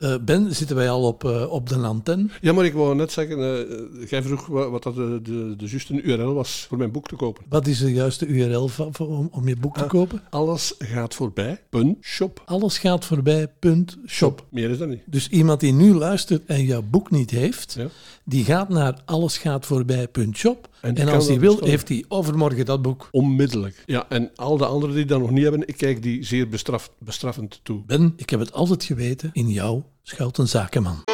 Uh, ben, zitten wij al op, uh, op de antenne? Ja, maar ik wou net zeggen, uh, jij vroeg wat, wat dat de, de, de juiste URL was voor mijn boek te kopen. Wat is de juiste URL van, voor, om, om je boek te kopen? Alles gaat voorbij, punt, shop. Alles gaat voorbij, punt, shop. Meer is dat niet. Dus iemand die nu luistert en jouw boek niet heeft, ja. die gaat naar allesgaatvoorbij.shop en, en als hij wil, heeft hij overmorgen dat boek. Onmiddellijk. Ja, en al de anderen die dat nog niet hebben, ik kijk die zeer bestraf, bestraffend toe. Ben, ik heb het altijd geweten, in jou schuilt een zakenman.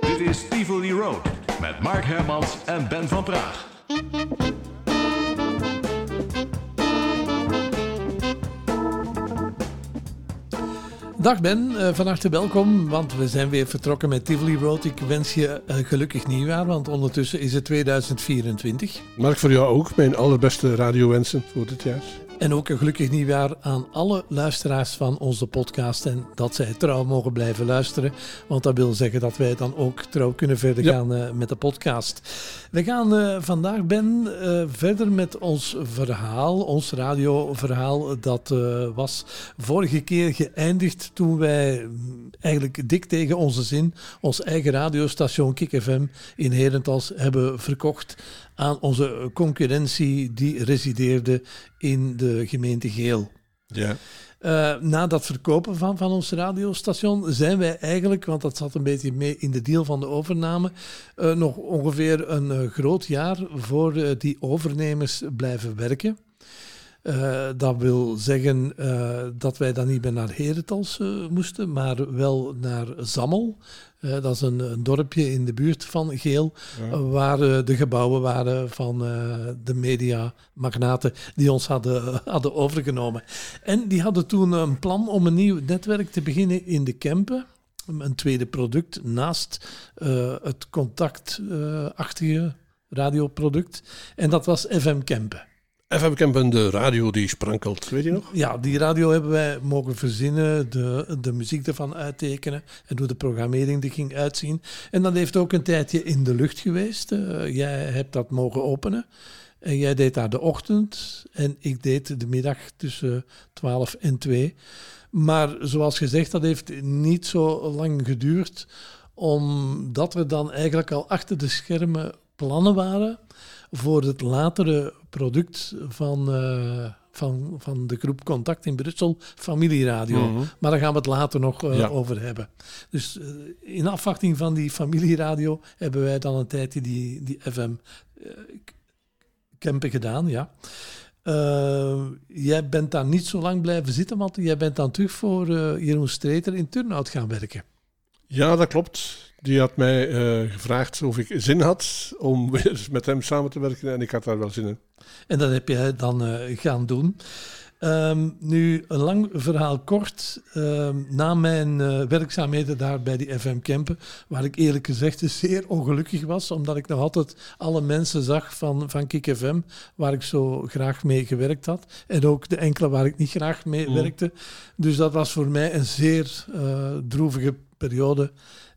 Dit is Tivoli Road met Mark Hermans en Ben van Praag. Dag Ben, uh, van harte welkom, want we zijn weer vertrokken met Tivoli Road. Ik wens je uh, gelukkig nieuwjaar, want ondertussen is het 2024. Mark, voor jou ook mijn allerbeste radiowensen voor dit jaar. En ook een gelukkig nieuwjaar aan alle luisteraars van onze podcast. En dat zij trouw mogen blijven luisteren. Want dat wil zeggen dat wij dan ook trouw kunnen verder gaan uh, met de podcast. We gaan uh, vandaag, Ben, uh, verder met ons verhaal. Ons radioverhaal. Dat was vorige keer geëindigd toen wij mm, eigenlijk dik tegen onze zin ons eigen radiostation Kik FM in Herentals hebben verkocht aan onze concurrentie die resideerde in de gemeente Geel. Ja. Uh, na dat verkopen van, van ons radiostation zijn wij eigenlijk, want dat zat een beetje mee in de deal van de overname, uh, nog ongeveer een uh, groot jaar voor die overnemers blijven werken. Dat wil zeggen dat wij dan niet meer naar Herentals moesten, maar wel naar Zammel. Dat is een, een, dorpje in de buurt van Geel, ja. waar de gebouwen waren van de mediamagnaten die ons hadden, hadden overgenomen. En die hadden toen een plan om een nieuw netwerk te beginnen in de Kempen. Een tweede product naast het contactachtige radioproduct. En dat was FM Kempen. FM Kempen, de radio die sprankelt, weet je nog? Ja, die radio hebben wij mogen verzinnen, de, de muziek ervan uittekenen en hoe de programmering die ging uitzien. En dat heeft ook een tijdje in de lucht geweest. Uh, jij hebt dat mogen openen. En jij deed daar de ochtend en ik deed de middag tussen 12 en 2. Maar zoals gezegd, dat heeft niet zo lang geduurd, omdat er dan eigenlijk al achter de schermen plannen waren voor het latere product van, uh, van, van de groep Contact in Brussel, familieradio. Mm -hmm. Maar daar gaan we het later nog uh, ja. over hebben. Dus uh, in afwachting van die familieradio hebben wij dan een tijdje die, die FM campen gedaan, ja. jij bent daar niet zo lang blijven zitten, want jij bent dan terug voor Jeroen Streeter in Turnhout gaan werken. Ja, dat klopt. Die had mij uh, gevraagd of ik zin had om weer met hem samen te werken en ik had daar wel zin in. En dat heb je dan uh, gaan doen. Um, nu, een lang verhaal kort. Um, na mijn uh, werkzaamheden daar bij die FM Kempen, waar ik eerlijk gezegd zeer ongelukkig was, omdat ik nog altijd alle mensen zag van, van Kik FM, waar ik zo graag mee gewerkt had. En ook de enkele waar ik niet graag mee mm. werkte. Dus dat was voor mij een zeer droevige periode.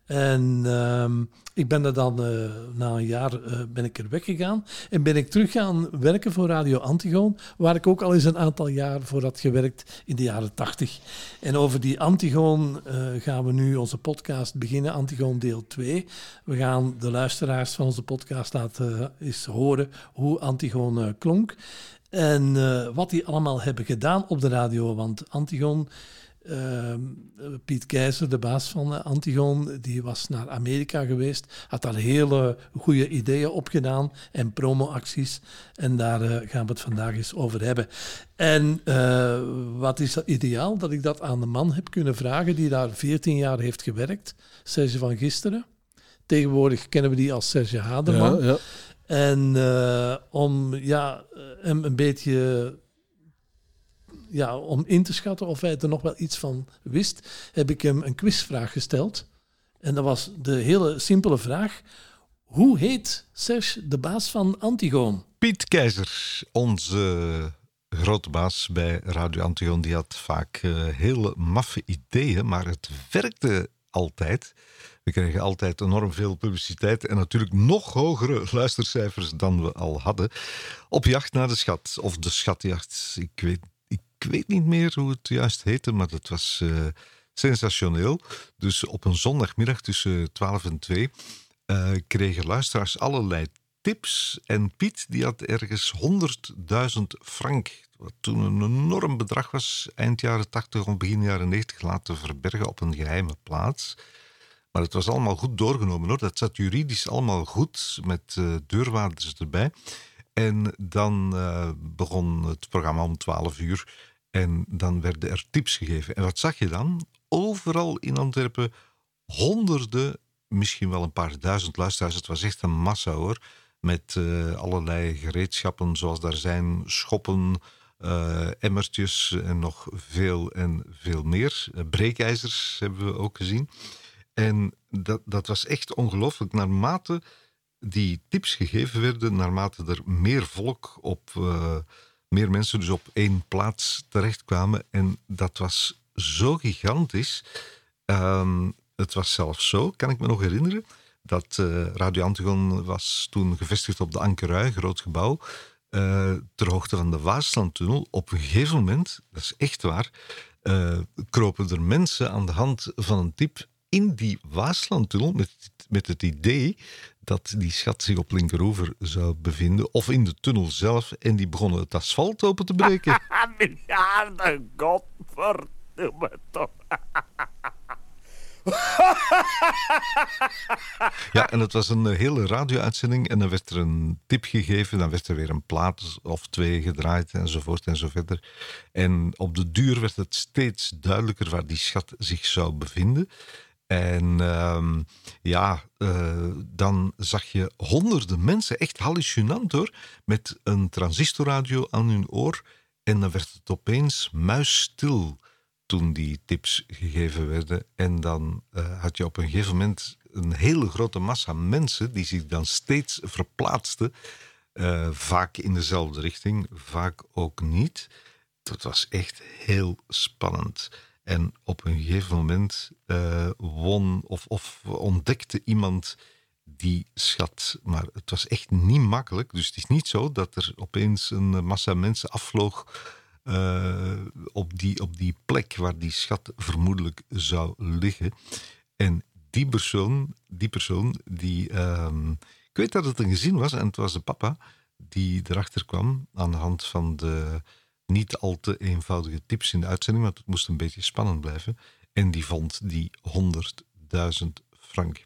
En um, ik ben er dan uh, na een jaar uh, ben ik er weggegaan en ben ik terug gaan werken voor Radio Antigoon, waar ik ook al eens een aantal jaar voor had gewerkt in de jaren tachtig. En over die Antigoon uh, gaan we nu onze podcast beginnen, Antigoon deel 2. We gaan de luisteraars van onze podcast laten eens horen hoe Antigoon klonk en wat die allemaal hebben gedaan op de radio, want Antigoon uh, Piet Keizer, de baas van uh, Antigon, die was naar Amerika geweest, had daar hele goede ideeën op gedaan en promoacties. En daar uh, gaan we het vandaag eens over hebben. En uh, wat is dat ideaal? Dat ik dat aan de man heb kunnen vragen die daar 14 jaar heeft gewerkt, Serge van Gisteren. Tegenwoordig kennen we die als Serge Haderman. Ja, ja. En om ja, hem een beetje ja, om in te schatten of hij er nog wel iets van wist, heb ik hem een quizvraag gesteld. En dat was de hele simpele vraag. Hoe heet Serge, de baas van Antigoon? Piet Keizer, onze grote baas bij Radio Antigoon, die had vaak uh, hele maffe ideeën, maar het werkte altijd. We kregen altijd enorm veel publiciteit en natuurlijk nog hogere luistercijfers dan we al hadden. Op jacht naar de schat, of de schatjacht, ik weet ik weet niet meer hoe het juist heette, maar dat was uh, sensationeel. Dus op een zondagmiddag tussen 12 en 2 eh, kregen luisteraars allerlei tips. En Piet die had ergens 100.000 frank, wat toen een enorm bedrag was, eind jaren 80 of begin jaren 90 laten verbergen op een geheime plaats. Maar het was allemaal goed doorgenomen hoor. Dat zat juridisch allemaal goed met uh, deurwaarders erbij. En dan begon het programma om 12 uur. En dan werden er tips gegeven. En wat zag je dan? Overal in Antwerpen honderden, misschien wel een paar duizend luisteraars. Het was echt een massa hoor. Met uh, allerlei gereedschappen zoals daar zijn schoppen, uh, emmertjes en nog veel en veel meer. breekijzers hebben we ook gezien. En dat, dat was echt ongelooflijk. Naarmate die tips gegeven werden, naarmate er meer volk op, meer mensen dus op één plaats terechtkwamen. En dat was zo gigantisch. Um, het was zelfs zo, kan ik me nog herinneren, dat uh, Radio Antigon was toen gevestigd op de Ankerui, groot gebouw, uh, ter hoogte van de Waaslandtunnel. Op een gegeven moment, dat is echt waar, kropen er mensen aan de hand van een tip in die Waaslandtunnel met, met het idee dat die schat zich op linkeroever zou bevinden, of in de tunnel zelf, en die begonnen het asfalt open te breken. Miljarden, godverdomme toch. ja, en het was een hele radio-uitzending en dan werd er een tip gegeven, dan werd er weer een plaat of twee gedraaid enzovoort en zo verder. En op de duur werd het steeds duidelijker waar die schat zich zou bevinden. En uh, ja, uh, dan zag je honderden mensen, echt hallucinant hoor, met een transistorradio aan hun oor. En dan werd het opeens muisstil toen die tips gegeven werden. En dan uh, had je op een gegeven moment een hele grote massa mensen die zich dan steeds verplaatsten. Uh, vaak in dezelfde richting, vaak ook niet. Dat was echt heel spannend. En op een gegeven moment uh, won of, of ontdekte iemand die schat. Maar het was echt niet makkelijk. Dus het is niet zo dat er opeens een massa mensen afvloog uh, op, die, op die plek waar die schat vermoedelijk zou liggen. En die persoon, die persoon, die. Uh, ik weet dat het een gezin was en het was de papa die erachter kwam aan de hand van de niet al te eenvoudige tips in de uitzending, want het moest een beetje spannend blijven. En die vond die 100.000 frank.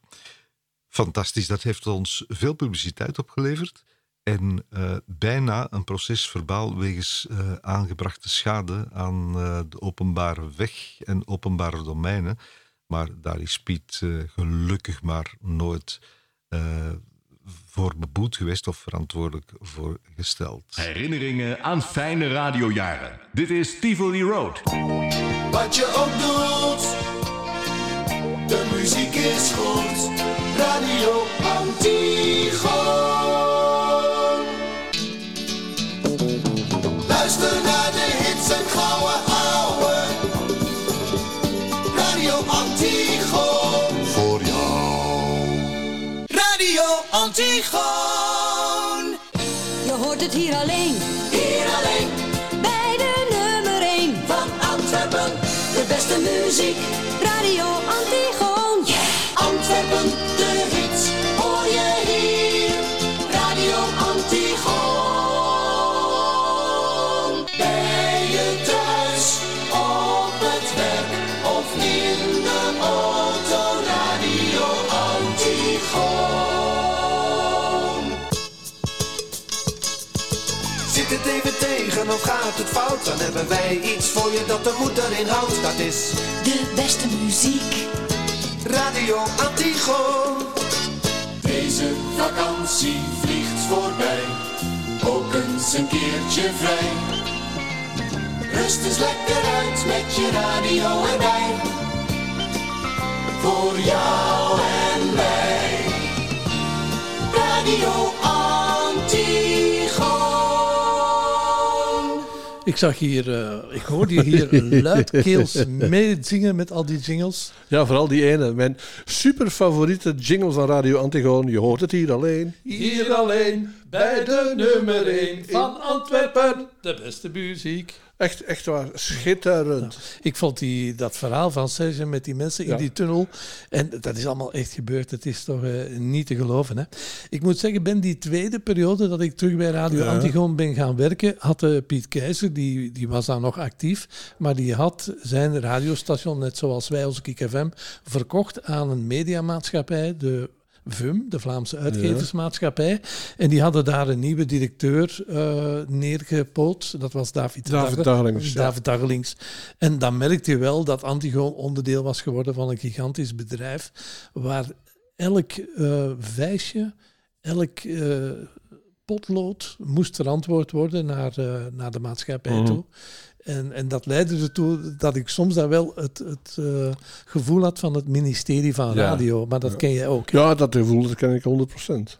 Fantastisch, dat heeft ons veel publiciteit opgeleverd. En uh, bijna een proces verbaal wegens uh, aangebrachte schade aan uh, de openbare weg en openbare domeinen. Maar daar is Piet gelukkig maar nooit voor beboet geweest of verantwoordelijk voor gesteld. Herinneringen aan fijne radiojaren. Dit is Tivoli Road. Wat je ook doet, de muziek is goed. Je hoort het hier alleen. Hier alleen. Bij de nummer 1 van Antwerpen. De beste muziek. Of gaat het fout? Dan hebben wij iets voor je dat de moed erin houdt. Dat is De beste muziek. Radio Antigo. Deze vakantie vliegt voorbij, ook eens een keertje vrij. Rust eens lekker uit met je radio erbij. Voor jou en mij. Radio Ik zag hier, uh, ik hoorde je hier luidkeels meezingen met al die jingles. Ja, vooral die ene. Mijn super favoriete jingle van Radio Antigoon. Je hoort het hier alleen. Hier alleen, bij de nummer 1 van Antwerpen. De beste muziek. Echt, echt waar, schitterend. Ik vond die, dat verhaal van Serge met die mensen in Ja. die tunnel. En dat is allemaal echt gebeurd. Het is toch eh, niet te geloven. Hè? Ik moet zeggen, ben die tweede periode dat ik terug bij Radio Ja. Antigoon ben gaan werken, had eh, Piet Keizer, die, die was dan nog actief, maar die had zijn radiostation, net zoals wij als Kik FM, verkocht aan een mediamaatschappij, de VUM, de Vlaamse Uitgeversmaatschappij. En die hadden daar een nieuwe directeur eh, neergepoot. Dat was David, David. David. En dan merkte je wel dat Antigoon onderdeel was geworden van een gigantisch bedrijf, waar elk eh vijsje, elk eh, potlood moest verantwoord worden naar, naar de maatschappij Mhm. toe. En, en dat leidde ertoe dat ik soms dan wel het, het eh, gevoel had van het ministerie van Ja. radio. Maar dat ken jij ook. hè? Ja, dat gevoel dat ken ik 100%.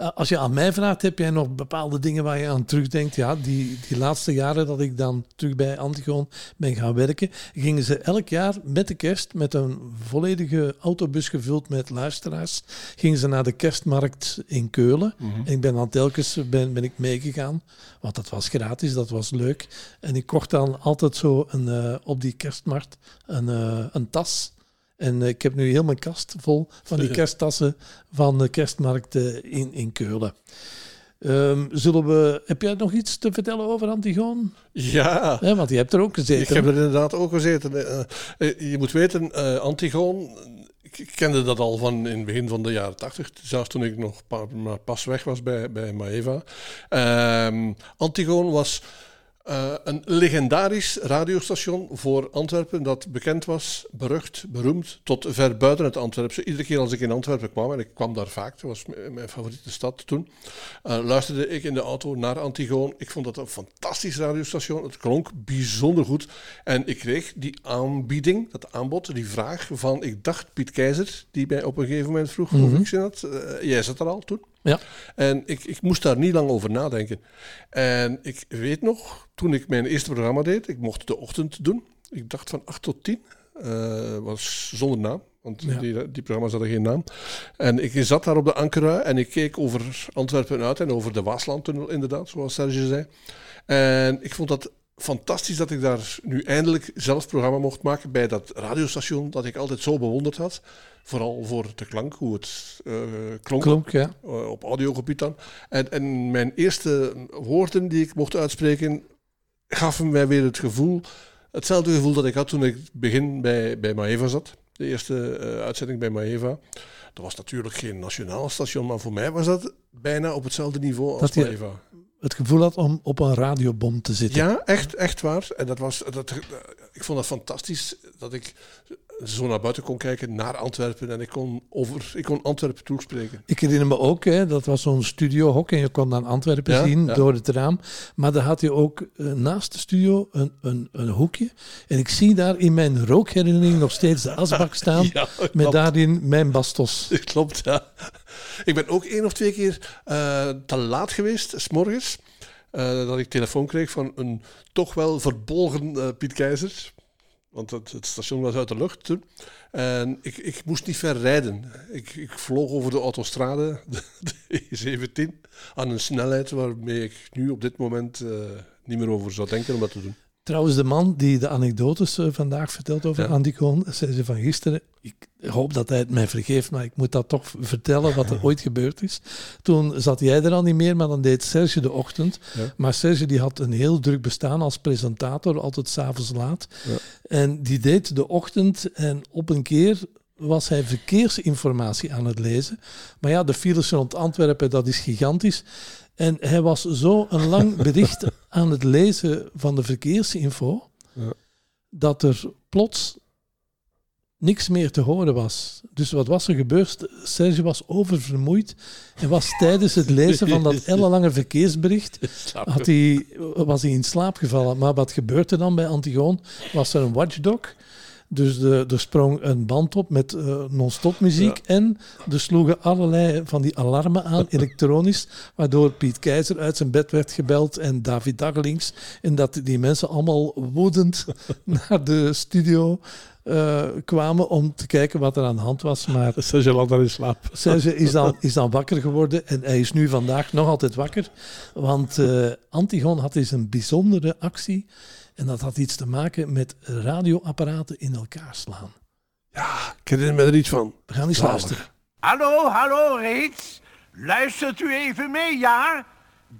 Uh, Als je aan mij vraagt, heb jij nog bepaalde dingen waar je aan terugdenkt? Ja, die, die laatste jaren dat ik dan terug bij Antigoon ben gaan werken, gingen ze elk jaar met de kerst, met een volledige autobus gevuld met luisteraars, gingen ze naar de kerstmarkt in Keulen. En ik ben dan telkens ben, ben ik meegegaan, want dat was gratis, dat was leuk. En ik kocht dan altijd zo een, eh, op die kerstmarkt een, eh, een tas. En eh, ik heb nu heel mijn kast vol van die kersttassen van de kerstmarkt eh, in, in Keulen. Ehm, zullen we, heb jij nog iets te vertellen over Antigoon? Ja, Ja, want je hebt er ook gezeten. ik heb er inderdaad ook gezeten. Eh, je moet weten, eh, Antigoon, ik kende dat al van in het begin van de jaren tachtig. Zelfs toen ik nog pa- pas weg was bij, bij Maeva. Ehm, Antigoon was eh, een legendarisch radiostation voor Antwerpen dat bekend was, berucht, beroemd, tot ver buiten het Antwerpse. Iedere keer als ik in Antwerpen kwam, en ik kwam daar vaak, dat was mijn favoriete stad toen, eh, luisterde ik in de auto naar Antigoon. Ik vond dat een fantastisch radiostation. Het klonk bijzonder goed. En ik kreeg die aanbieding, dat aanbod, die vraag van, ik dacht Piet Keizer, die mij op een gegeven moment vroeg of ik zin had. Eh, jij zat er al toen. Ja. En ik, ik moest daar niet lang over nadenken. En ik weet nog, toen ik mijn eerste programma deed, ik mocht de ochtend doen. Ik dacht van 8 tot 10. eh, was zonder naam, want Ja. die, die programma's hadden geen naam. En ik zat daar op de Ankerui en ik keek over Antwerpen uit en over de Waaslandtunnel inderdaad, zoals Serge zei. En ik vond dat fantastisch dat ik daar nu eindelijk zelf programma mocht maken bij dat radiostation dat ik altijd zo bewonderd had. Vooral voor de klank, hoe het eh, klonk Klonk, ja. eh, op audiogebied dan. En, en mijn eerste woorden die ik mocht uitspreken, gaven mij weer het gevoel, hetzelfde gevoel dat ik had toen ik begin bij, bij Maeva zat. De eerste eh, uitzending bij Maeva. Dat was natuurlijk geen nationaal station, maar voor mij was dat bijna op hetzelfde niveau als Dat Maeva. Het gevoel had om op een radiobom te zitten. Ja, echt, echt waar. En dat was, dat, ik vond dat fantastisch dat ik zo naar buiten kon kijken naar Antwerpen en ik kon, over, ik kon Antwerpen toespreken. Ik herinner me ook, hè, dat was zo'n studiohok en je kon dan Antwerpen Ja, zien ja. door het raam. Maar daar had je ook eh, naast de studio een, een, een hoekje. En ik zie daar in mijn rookherinnering nog steeds de asbak staan. Ja, met daarin mijn bastos. Klopt, ja. Ik ben ook één of twee keer eh, te laat geweest, s'morgens. eh dat ik telefoon kreeg van een toch wel verbolgen Piet Keizer. Want het, het station was uit de lucht toen. En ik, ik moest niet ver rijden. Ik, ik vloog over de autostrade, de, de E17, aan een snelheid waarmee ik nu op dit moment eh, niet meer over zou denken om dat te doen. Trouwens, de man die de anekdotes eh, vandaag vertelt over Ja. Anticoon, zei ze van gisteren. Ik hoop dat hij het mij vergeeft, maar ik moet dat toch vertellen wat er ooit gebeurd is. Toen zat jij er al niet meer, maar dan deed Serge de ochtend. Ja. Maar Serge die had een heel druk bestaan als presentator, altijd s'avonds laat. Ja. En die deed de ochtend en op een keer was hij verkeersinformatie aan het lezen. Maar ja, de files rond Antwerpen, dat is gigantisch. En hij was zo een lang bericht aan het lezen van de verkeersinfo, Ja. dat er plots niks meer te horen was. Dus wat was er gebeurd? Serge was oververmoeid en was tijdens het lezen van dat ellenlange verkeersbericht had hij, was hij in slaap gevallen. Maar wat gebeurde dan bij Antigoon? Was er een watchdog. Dus de, er sprong een band op met eh, non-stop muziek. En er sloegen allerlei van die alarmen aan, elektronisch. Waardoor Piet Keizer uit zijn bed werd gebeld en David Dagelings. En dat die mensen allemaal woedend naar de studio eh, kwamen om te kijken wat er aan de hand was. Maar Serge lag daar in slaap. Serge is dan, is dan wakker geworden en hij is nu vandaag nog altijd wakker. Want eh, Antigon had eens een bijzondere actie. En dat had iets te maken met radioapparaten in elkaar slaan. Ik herinner me er iets van. We gaan eens luisteren. Hallo, hallo reeds. Luistert u even mee, ja?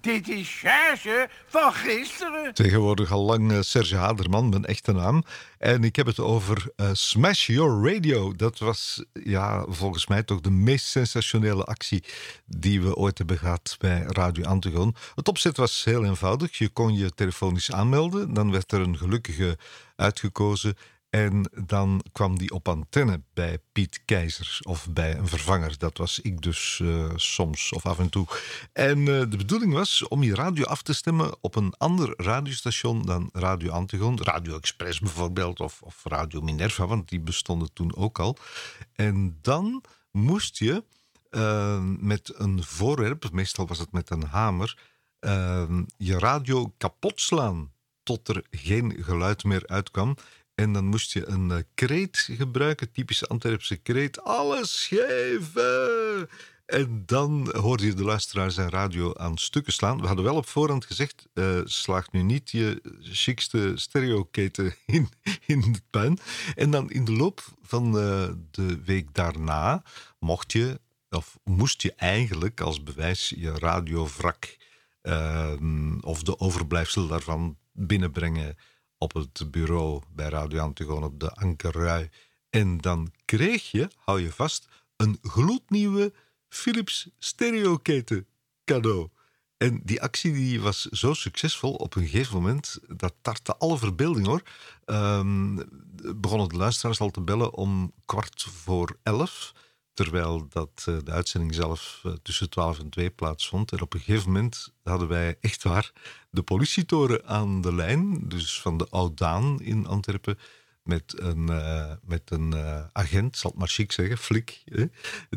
Dit is Serge van gisteren. Tegenwoordig al lang eh, Serge Haderman, mijn echte naam. En ik heb het over eh, Smash Your Radio. Dat was ja, volgens mij toch de meest sensationele actie die we ooit hebben gehad bij Radio Antigon. Het opzet was heel eenvoudig. Je kon je telefonisch aanmelden. Dan werd er een gelukkige uitgekozen. En dan kwam die op antenne bij Piet Keizer of bij een vervanger. Dat was ik dus eh, soms of af en toe. En eh, de bedoeling was om je radio af te stemmen op een ander radiostation dan Radio Antigon. Radio Express bijvoorbeeld of, of Radio Minerva, want die bestonden toen ook al. En dan moest je eh, met een voorwerp, meestal was het met een hamer, je radio kapot slaan tot er geen geluid meer uitkwam. En dan moest je een eh, kreet gebruiken, typische Antwerpse kreet. Alles geven! En dan hoorde je de luisteraar zijn radio aan stukken slaan. We hadden wel op voorhand gezegd, eh slaag nu niet je chicste stereoketen in, in de puin. En dan in de loop van eh, de week daarna mocht je, of moest je eigenlijk als bewijs je radiowrak ehm, of de overblijfsel daarvan binnenbrengen op het bureau bij Radio Antigoon op de Ankerrui. En dan kreeg je, hou je vast, een gloednieuwe Philips stereoketen cadeau. En die actie die was zo succesvol op een gegeven moment, dat tartte alle verbeelding hoor. Ehm, begonnen de luisteraars al te bellen om kwart voor elf. Terwijl dat, eh, de uitzending zelf eh, tussen 12 en 2 plaatsvond. En op een gegeven moment hadden wij echt waar de politietoren aan de lijn. Dus van de Oudaan in Antwerpen. Met een, eh, met een agent, zal het maar chic zeggen, flik,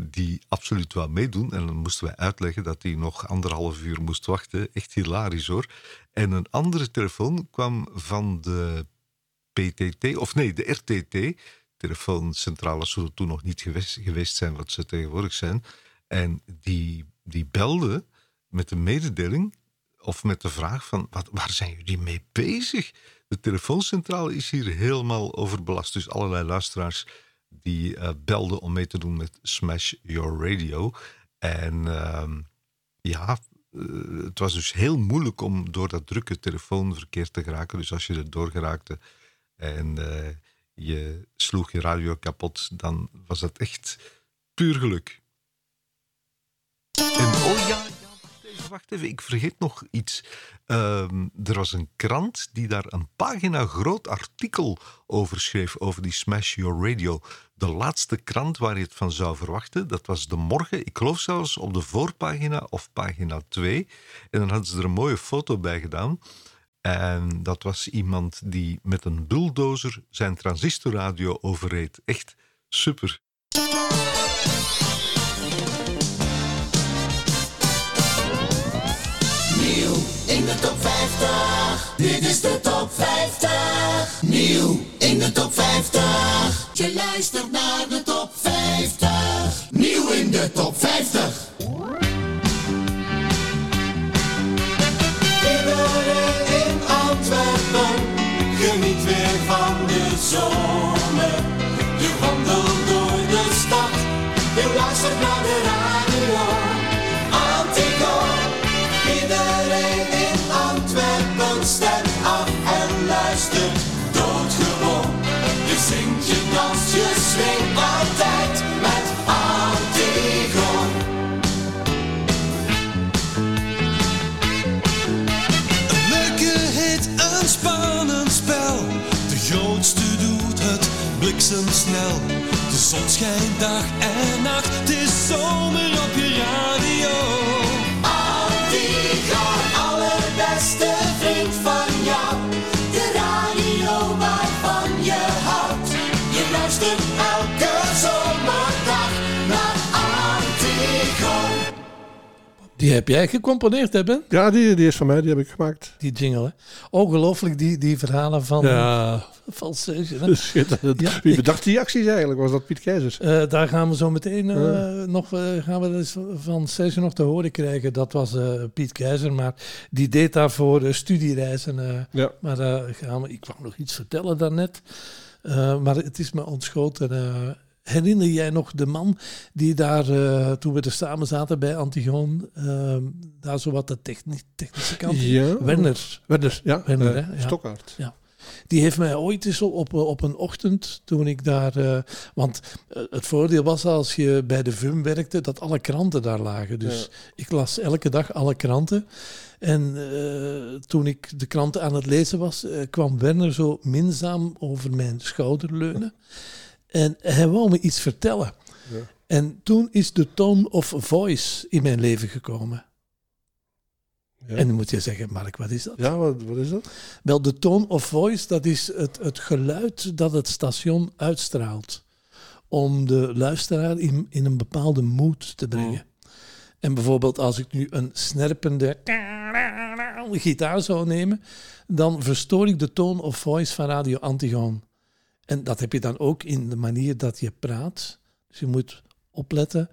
die absoluut wou meedoen. En dan moesten wij uitleggen dat hij nog anderhalf uur moest wachten. Echt hilarisch hoor. En een andere telefoon kwam van de PTT, of nee, de RTT, telefooncentrales zullen toen nog niet geweest, zijn wat ze tegenwoordig zijn. En die, die belde met de mededeling of met de vraag van wat, waar zijn jullie mee bezig? De telefooncentrale is hier helemaal overbelast. Dus allerlei luisteraars die eh, belden om mee te doen met Smash Your Radio. En ehm, ja, eh, het was dus heel moeilijk om door dat drukke telefoonverkeer te geraken. Dus als je er door geraakte en eh, je sloeg je radio kapot, dan was dat echt puur geluk. En oh ja, ja wacht, even, wacht even, ik vergeet nog iets. Ehm, er was een krant die daar een pagina groot artikel over schreef, over die Smash Your Radio. De laatste krant waar je het van zou verwachten, dat was De Morgen. Ik geloof zelfs op de voorpagina of pagina 2. En dan hadden ze er een mooie foto bij gedaan. En dat was iemand die met een bulldozer zijn transistorradio overreed. Echt super. Nieuw in de top 50. Dit is de top 50. Nieuw in de top 50. Je luistert naar de top 50. Nieuw in de top 50. Luistert de radio. Iedereen in Antwerpen stemt af en luistert doodgewoon. Je zingt, je danst, je swingt altijd met Antigo. Een leuke hit, een spannend spel. De grootste doet het bliksemsnel. De zon schijnt dag en nacht. Het is zomer Die heb jij gecomponeerd, hè Ben? Ja, die, die is van mij, die heb ik gemaakt. Die jingle, hè? Ongelooflijk, die, die verhalen van Ja. van. Ja, Wie bedacht die acties eigenlijk? Was dat Piet Keizers? Eh, daar gaan we zo meteen eh, nog eh, gaan we dus van Serge nog te horen krijgen. Dat was Piet Keizer, maar die deed daarvoor studiereizen. Ja. Maar daar gaan we, ik wou nog iets vertellen daarnet, maar het is me ontschoten. Herinner jij nog de man die daar, eh, toen we er samen zaten bij Antigoon, eh, daar zo wat de techni- technische kant? Ja. Werner. Werner, Ja, Werner, hè? Ja. Stokkaart. Ja. Die heeft mij ooit eens op, op een ochtend, toen ik daar... want het voordeel was als je bij de VUM werkte, dat alle kranten daar lagen. Dus ik las elke dag alle kranten. En toen ik de kranten aan het lezen was, kwam Werner zo minzaam over mijn schouder leunen. En hij wou me iets vertellen. Ja. En toen is de tone of voice in mijn leven gekomen. Ja. En dan moet je zeggen, Mark, wat is dat? Ja, wat, wat is dat? Wel, de tone of voice, dat is het, het geluid dat het station uitstraalt. Om de luisteraar in, in een bepaalde mood te brengen. En bijvoorbeeld als ik nu een snerpende gitaar zou nemen, dan verstoor ik de tone of voice van Radio Antigoon. En dat heb je dan ook in de manier dat je praat. Dus je moet opletten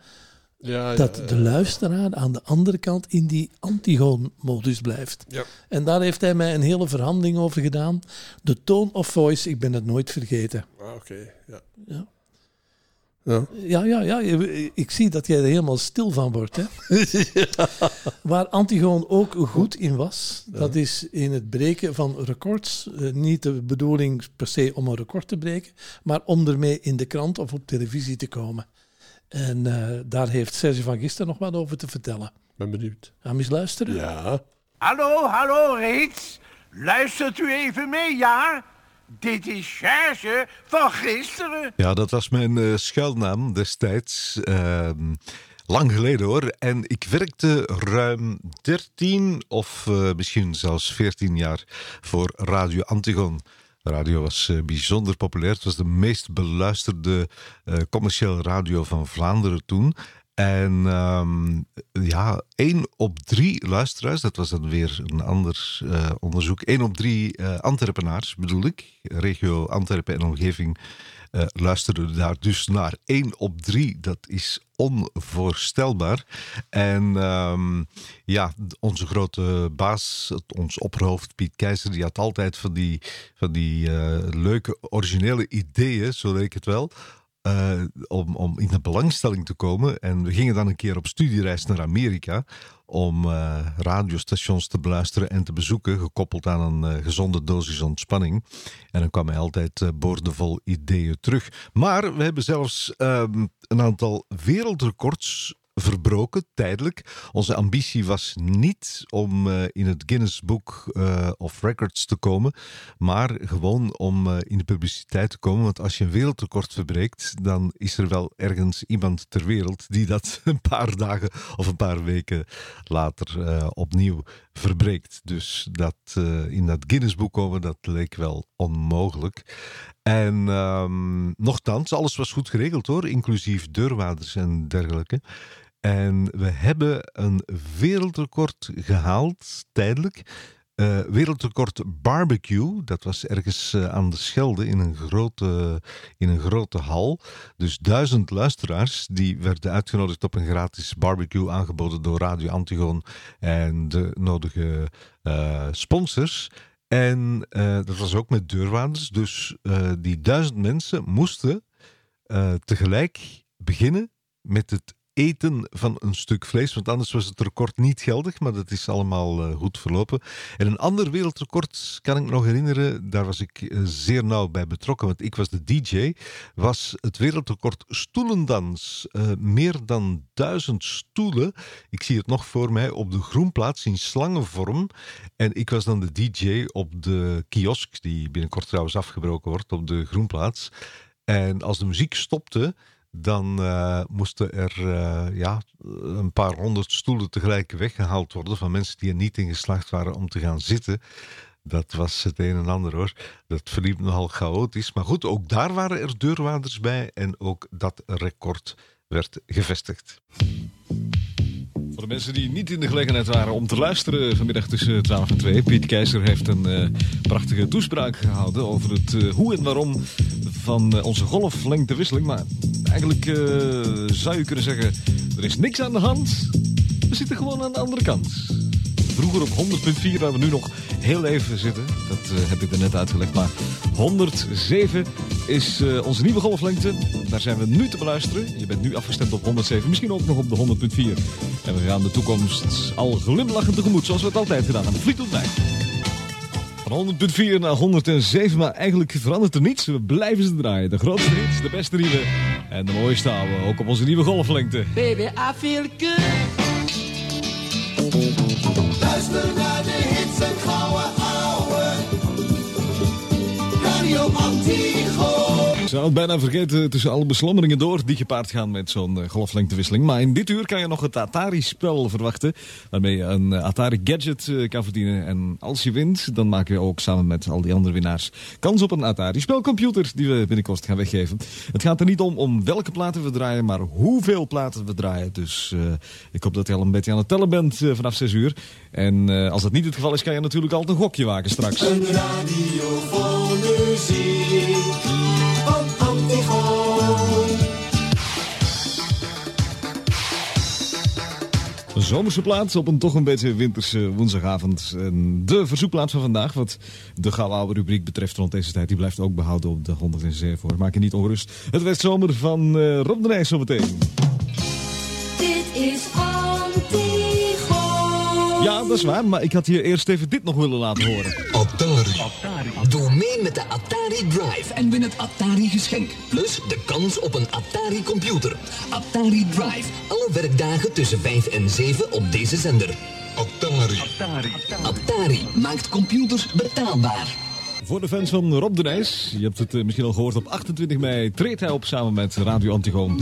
Ja, dat ja, de luisteraar aan de andere kant in die Antigoon-modus blijft. Ja. En daar heeft hij mij een hele verhandeling over gedaan. De tone of voice, ik ben het nooit vergeten. Ah, Oké, ja. Ja. Ja. Ja, ja, ja. Ik zie dat jij er helemaal stil van wordt. Hè? Waar Antigoon ook goed in was, dat is in het breken van records. Eh, niet de bedoeling per se om een record te breken, maar om ermee in de krant of op televisie te komen. En eh, daar heeft Serge van Gister nog wat over te vertellen. Ben benieuwd. Gaan we eens luisteren? Ja. Hallo, hallo reeds. Luistert u even mee, ja? Dit is Serge van gisteren. Ja, dat was mijn eh, schuilnaam destijds. Ehm, lang geleden hoor. En ik werkte ruim 13 of eh, misschien zelfs 14 jaar voor Radio Antigon. De radio was eh, bijzonder populair. Het was de meest beluisterde eh, commerciële radio van Vlaanderen toen. En ehm, ja, één op drie luisteraars, dat was dan weer een ander eh, onderzoek. één op drie eh, Antwerpenaars bedoel ik, regio Antwerpen en omgeving, eh luisterden daar dus naar. Eén op drie, dat is onvoorstelbaar. En ehm, ja, onze grote baas, ons opperhoofd Piet Keizer, die had altijd van die, van die leuke, originele ideeën, zo leek het wel. Eh, om, om in de belangstelling te komen. En we gingen dan een keer op studiereis naar Amerika om eh, radiostations te beluisteren en te bezoeken, gekoppeld aan een eh, gezonde dosis ontspanning. En dan kwam hij altijd boordevol ideeën terug. Maar we hebben zelfs ehm, een aantal wereldrecords verbroken, tijdelijk. Onze ambitie was niet om eh, in het Guinness Book eh, of Records te komen, maar gewoon om eh, in de publiciteit te komen. Want als je een wereldrecord verbreekt, dan is er wel ergens iemand ter wereld die dat een paar dagen of een paar weken later opnieuw verbreekt. Dus dat eh, in dat Guinness Book komen, dat leek wel onmogelijk. En ehm nochtans, alles was goed geregeld hoor, inclusief deurwaarders en dergelijke. En we hebben een wereldrecord gehaald, tijdelijk. Wereldrecord barbecue, dat was ergens eh, aan de Schelde in een, grote, in een grote hal. Dus duizend luisteraars die werden uitgenodigd op een gratis barbecue aangeboden door Radio Antigoon en de nodige eh, sponsors. En dat was ook met deurwaarders. Dus die duizend mensen moesten tegelijk beginnen met het eten van een stuk vlees. Want anders was het record niet geldig, maar dat is allemaal eh, goed verlopen. En een ander wereldrecord kan ik me nog herinneren, daar was ik eh, zeer nauw bij betrokken, want ik was de DJ, was het wereldrecord stoelendans. Eh, meer dan duizend stoelen. Ik zie het nog voor mij op de groenplaats in slangenvorm. En ik was dan de DJ op de kiosk, die binnenkort trouwens afgebroken wordt, op de groenplaats. En als de muziek stopte, dan eh, moesten er eh, ja, een paar honderd stoelen tegelijk weggehaald worden van mensen die er niet in geslaagd waren om te gaan zitten. Dat was het een en ander hoor. Dat verliep nogal chaotisch. Maar goed, ook daar waren er deurwaarders bij en ook dat record werd gevestigd. Voor de mensen die niet in de gelegenheid waren om te luisteren vanmiddag tussen 12 en 2. Piet Keizer heeft een eh, prachtige toespraak gehouden over het hoe en waarom van eh, onze golflengtewisseling. Maar eigenlijk eh, zou je kunnen zeggen, er is niks aan de hand. We zitten gewoon aan de andere kant. Vroeger op 100.4, waar we nu nog heel even zitten. Dat eh, heb ik er net uitgelegd. Maar 107 is eh, onze nieuwe golflengte. Daar zijn we nu te beluisteren. Je bent nu afgestemd op 107, misschien ook nog op de 100.4. En we gaan de toekomst al glimlachend tegemoet, zoals we het altijd gedaan hebben. Fleetwood Mac. Van 100.4 naar 107, maar eigenlijk verandert er niets. We blijven ze draaien. De grootste hits, de beste nieuwe en de mooiste oude. Ook op onze nieuwe golflengte. Baby, I feel good. Luister zou het bijna vergeten tussen alle beslommeringen door die gepaard gaan met zo'n eh, golflengtewisseling. Maar in dit uur kan je nog het Atari-spel verwachten. Waarmee je een eh, Atari-gadget eh, kan verdienen. En als je wint, dan maken we ook samen met al die andere winnaars kans op een Atari-spelcomputer. Die we binnenkort gaan weggeven. Het gaat er niet om om welke platen we draaien, maar hoeveel platen we draaien. Dus ik hoop dat je al een beetje aan het tellen bent vanaf 6 uur. En als dat niet het geval is, kan je natuurlijk altijd een gokje wagen straks. Een radio zomerse plaats op een toch een beetje winterse woensdagavond. En de verzoekplaat van vandaag, wat de gouden oude rubriek betreft rond deze tijd, die blijft ook behouden op de 107 voor. Maak je niet ongerust. Het werd zomer van eh, Rob de Nijs zometeen. Dat is waar, maar ik had hier eerst even dit nog willen laten horen. Atari. Doe mee met de Atari Drive en win het Atari geschenk. Plus de kans op een Atari computer. Atari Drive. Alle werkdagen tussen 5 en 7 op deze zender. Atari. Atari maakt computers betaalbaar. Voor de fans van Rob de Nijs, je hebt het eh, misschien al gehoord, op 28 mei treedt hij op samen met Radio Antigoon.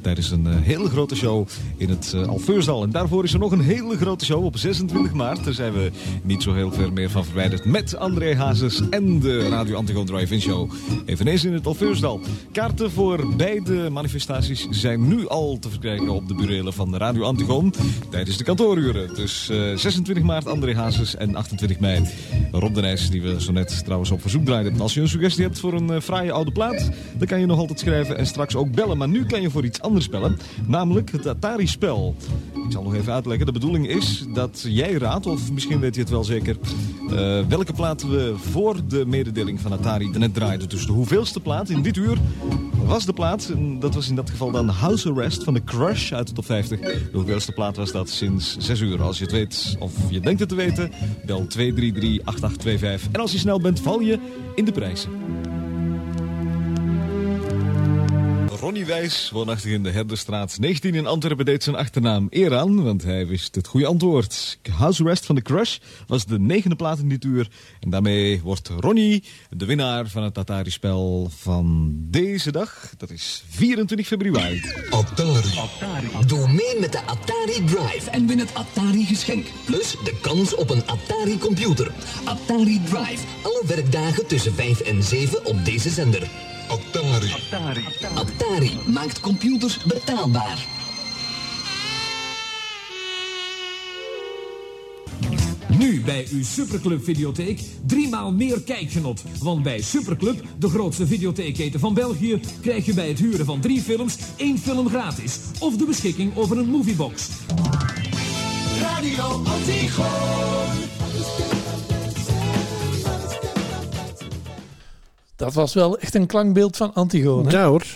Tijdens een eh, hele grote show in het uh, Alfeursdal. En daarvoor is er nog een hele grote show op 26 maart. Daar zijn we niet zo heel ver meer van verwijderd met André Hazes en de Radio Antigoon Drive-In Show. Eveneens in het Alfeursdal. Kaarten voor beide manifestaties zijn nu al te verkrijgen op de burelen van Radio Antigoon tijdens de kantooruren. Dus eh, 26 maart André Hazes en 28 mei Rob de Nijs, die we zo net trouwens op verzoek draaiden. Als je een suggestie hebt voor een eh, fraaie oude plaat, dan kan je nog altijd schrijven en straks ook bellen. Maar nu kan je voor iets anders bellen, namelijk het Atari-spel. Ik zal nog even uitleggen. De bedoeling is dat jij raadt, of misschien weet je het wel zeker, eh, welke plaat we voor de mededeling van Atari net draaiden. Dus de hoeveelste plaat in dit uur was de plaat, en dat was in dat geval dan House Arrest van de Crush uit de top 50. De hoeveelste plaat was dat sinds 6 uur. Als je het weet, of je denkt het te weten, bel 233-8825. En als je snel bent, val je in de prijzen. Ronnie Wijs, woonachtig in de Herderstraat 19 in Antwerpen, deed zijn achternaam eer aan, want hij wist het goede antwoord. House Arrest van The Crush was de negende plaat in dit uur. En daarmee wordt Ronnie de winnaar van het Atari-spel van deze dag. Dat is 24 februari. Atari. Doe mee met de Atari Drive en win het Atari geschenk. Plus de kans op een Atari computer. Atari Drive. Alle werkdagen tussen 5 en 7 op deze zender. Atari. Atari maakt computers betaalbaar. Nu bij uw Superclub Videotheek driemaal meer kijkgenot. Want bij Superclub, de grootste videotheekketen van België, krijg je bij het huren van drie films één film gratis. Of de beschikking over een moviebox. Radio Antigo. Dat was wel echt een klankbeeld van Antigone. Ja hoor.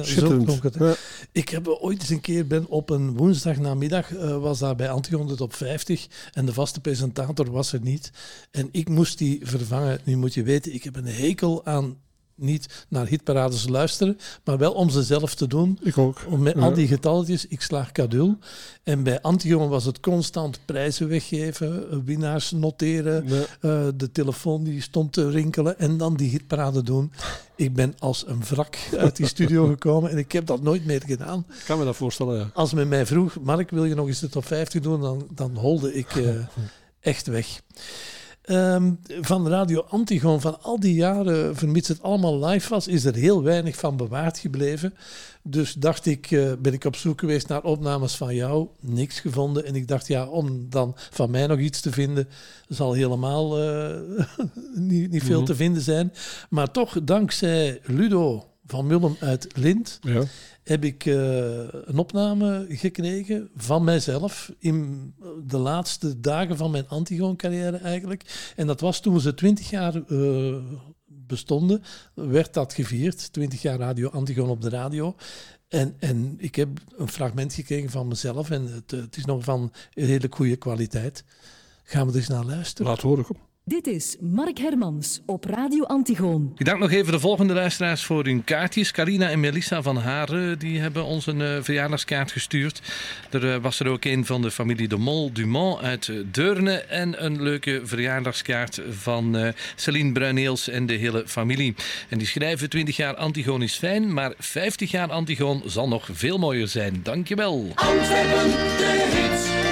Schitterend. het. Ja. Ik heb ooit eens een keer ben op een woensdagnamiddag eh, was daar bij Antigone de top 50 en de vaste presentator was er niet en ik moest die vervangen. Nu moet je weten, ik heb een hekel aan niet naar hitparades luisteren, maar wel om ze zelf te doen. Ik ook. Om met Ja. al die getalletjes, ik slaag kadul. En bij Antigone was het constant prijzen weggeven, eh, winnaars noteren, eh, de telefoon die stond te rinkelen en dan die hitparade doen. Ik ben als een wrak uit die studio gekomen en ik heb dat nooit meer gedaan. Ik kan me dat voorstellen, ja. Als men mij vroeg, Mark, wil je nog eens de top 50 doen? Dan, dan holde ik eh, echt weg. Ehm, van Radio Antigoon, van al die jaren, vermits het allemaal live was, is er heel weinig van bewaard gebleven. Dus dacht ik, eh, ben ik op zoek geweest naar opnames van jou, niks gevonden. En ik dacht, ja, om dan van mij nog iets te vinden, zal helemaal eh, niet, niet veel Mhm. te vinden zijn. Maar toch, dankzij Ludo van Mullen uit Lint, Ja. heb ik eh, een opname gekregen van mijzelf in de laatste dagen van mijn Antigoon-carrière eigenlijk. En dat was toen ze twintig jaar eh, bestonden, werd dat gevierd. Twintig jaar Radio Antigoon op de radio. En, en ik heb een fragment gekregen van mezelf en het, eh, het is nog van redelijk goede kwaliteit. Gaan we er eens naar luisteren? Laat horen, kom. Dit is Mark Hermans op Radio Antigoon. Ik dank nog even de volgende luisteraars voor hun kaartjes. Carina en Melissa van Haren die hebben ons een eh, verjaardagskaart gestuurd. Er eh, was er ook een van de familie de Mol Dumont uit eh, Deurne. En een leuke verjaardagskaart van Celine Bruineels en de hele familie. En die schrijven 20 jaar Antigoon is fijn, maar 50 jaar Antigoon zal nog veel mooier zijn. Dankjewel. Antwerpen, de hits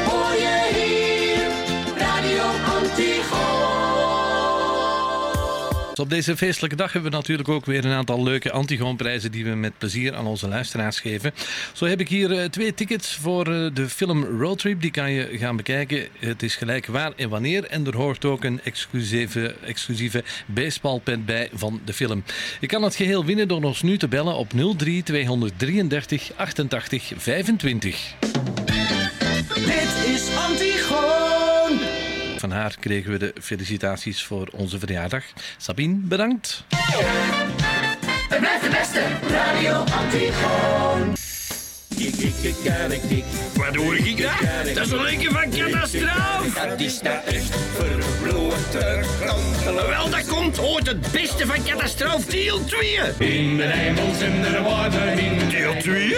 Op deze feestelijke dag hebben we natuurlijk ook weer een aantal leuke Antigoonprijzen die we met plezier aan onze luisteraars geven. Zo heb ik hier eh, twee tickets voor eh, de film Roadtrip. Die kan je gaan bekijken. Het is gelijk waar en wanneer. En er hoort ook een exclusieve, exclusieve baseballpet bij van de film. Je kan het geheel winnen door ons nu te bellen op 03 233 88 25. Dit is Antigoon. Van haar kregen we de felicitaties voor onze verjaardag. Sabine, bedankt. Het blijft de beste Radio Antigoon. Wat hoor ik daar? Dat is een liedje van catastrofe. Dat is daar echt verblote kantelen. Wel, dat komt ooit het beste van catastrofe deel 2. In de hemels en de water in Deel 2?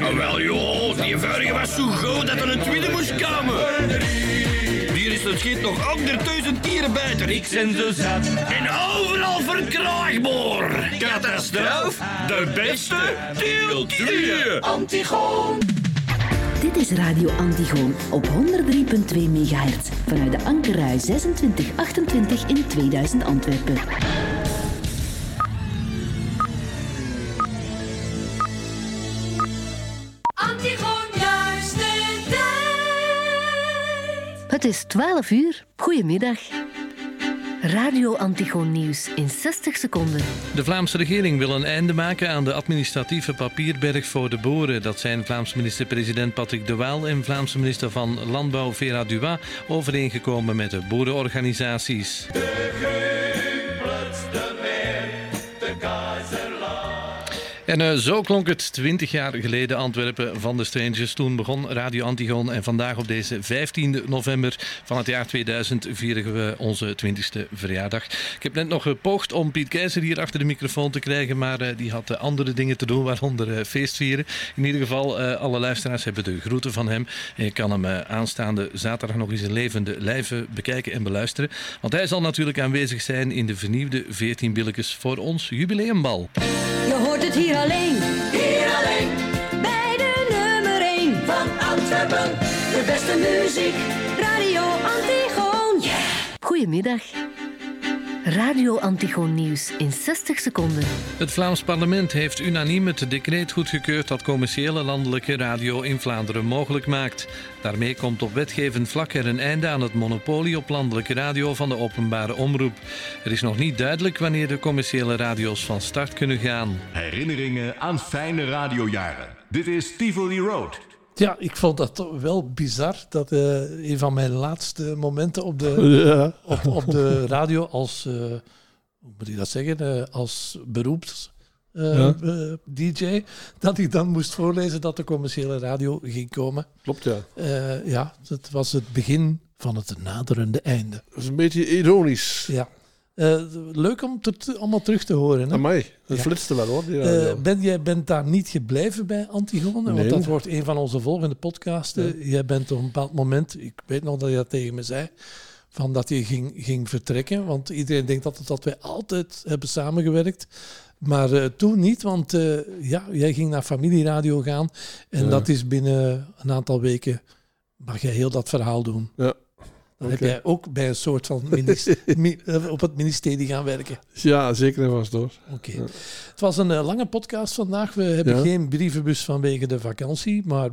Ah, wel joh, die vorige was zo goed dat er een tweede moest komen. Is het schiet nog anderduizend keren buiten. Ik ben zo zat. En overal verkrijgbaar. Catastrofe, de beste deel 2. Antigoon. Dit is Radio Antigoon op 103.2 MHz vanuit de Ankerrui 2628 in 2000 Antwerpen. Is 12 uur. Goedemiddag. Radio Antigoon Nieuws in 60 seconden. De Vlaamse regering wil een einde maken aan de administratieve papierberg voor de boeren. Dat zijn Vlaams minister-president Patrick de Waal en Vlaamse minister van Landbouw Vera Duwa overeengekomen met de boerenorganisaties. En eh, zo klonk het 20 jaar geleden Antwerpen van de Strangers. Toen begon Radio Antigoon en vandaag op deze 15 november van het jaar 2000 vieren we onze 20ste verjaardag. Ik heb net nog gepoogd om Piet Keizer hier achter de microfoon te krijgen, maar eh, die had eh, andere dingen te doen, waaronder eh, feestvieren. In ieder geval, alle luisteraars hebben de groeten van hem. En je kan hem aanstaande zaterdag nog eens in levende lijven bekijken en beluisteren. Want hij zal natuurlijk aanwezig zijn in de vernieuwde 14 billetjes voor ons jubileumbal. Hoort het hier alleen. Hier alleen. Bij de nummer 1 van Antwerpen. De beste muziek. Radio Antigoon. Goedemiddag. Radio Antigoon Nieuws in 60 seconden. Het Vlaams parlement heeft unaniem het decreet goedgekeurd dat commerciële landelijke radio in Vlaanderen mogelijk maakt. Daarmee komt op wetgevend vlak er een einde aan het monopolie op landelijke radio van de openbare omroep. Er is nog niet duidelijk wanneer de commerciële radio's van start kunnen gaan. Herinneringen aan fijne radiojaren. Dit is Tivoli Road. Ja, ik vond dat wel bizar. Dat eh, een van mijn laatste momenten op de, Ja. op, op de radio als, eh, hoe moet ik dat zeggen, eh, als beroeps Ja. DJ, dat ik dan moest voorlezen dat de commerciële radio ging komen. Klopt, ja. Ja, het was het begin van het naderende einde. Dat is een beetje ironisch. Ja. Eh, leuk om het allemaal terug te horen. Hè? Amai, dat Ja. flitste wel hoor. Eh, ben, jij bent daar niet gebleven bij Antigone? Nee. Want dat wordt een van onze volgende podcasten. Jij bent op een bepaald moment, ik weet nog dat je dat tegen me zei, van dat je ging, ging vertrekken. Want iedereen denkt altijd dat wij altijd hebben samengewerkt. Maar eh, toen niet, want ja, jij ging naar familieradio gaan. En Ja. dat is binnen een aantal weken, mag jij heel dat verhaal doen. Ja. Dan heb jij ook bij een soort van eh, op het ministerie gaan werken. Ja, zeker en vast hoor. Oké. Het was een eh, lange podcast vandaag. We hebben Ja. geen brievenbus vanwege de vakantie, maar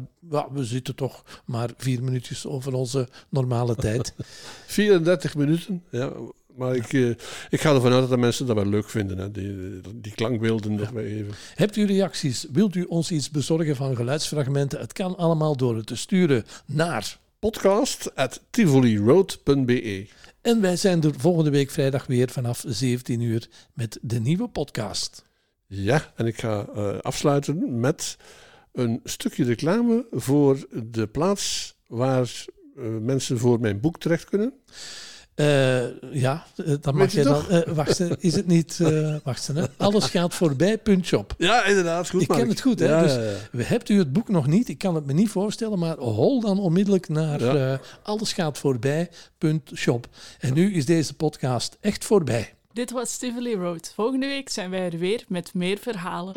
we zitten toch maar vier minuutjes over onze normale tijd. 34 minuten, ja. Maar ik, eh, ik ga ervan uit dat de mensen dat wel leuk vinden, hè. Die, die klankbeelden wij even. Hebt u reacties? Wilt u ons iets bezorgen van geluidsfragmenten? Het kan allemaal door het te sturen naar podcast.tivoliroad.be En wij zijn er volgende week vrijdag weer vanaf 17 uur met de nieuwe podcast. Ja, en ik ga eh, afsluiten met een stukje reclame voor de plaats waar eh, mensen voor mijn boek terecht kunnen. Eh, ja, eh, dan mag je jij dan. toch? eh, wacht, eh, is het niet. eh wacht, hè? Alles gaat voorbij. Shop. Ja, inderdaad. Goed, ik ken Mark. het goed, hè? Ja, dus ja, ja. we hebt u het boek nog niet. Ik kan het me niet voorstellen, maar hol dan onmiddellijk naar Ja. eh, alles gaat voorbij. Shop. En nu is deze podcast echt voorbij. Dit was Tivoli Road. Volgende week zijn wij er weer met meer verhalen.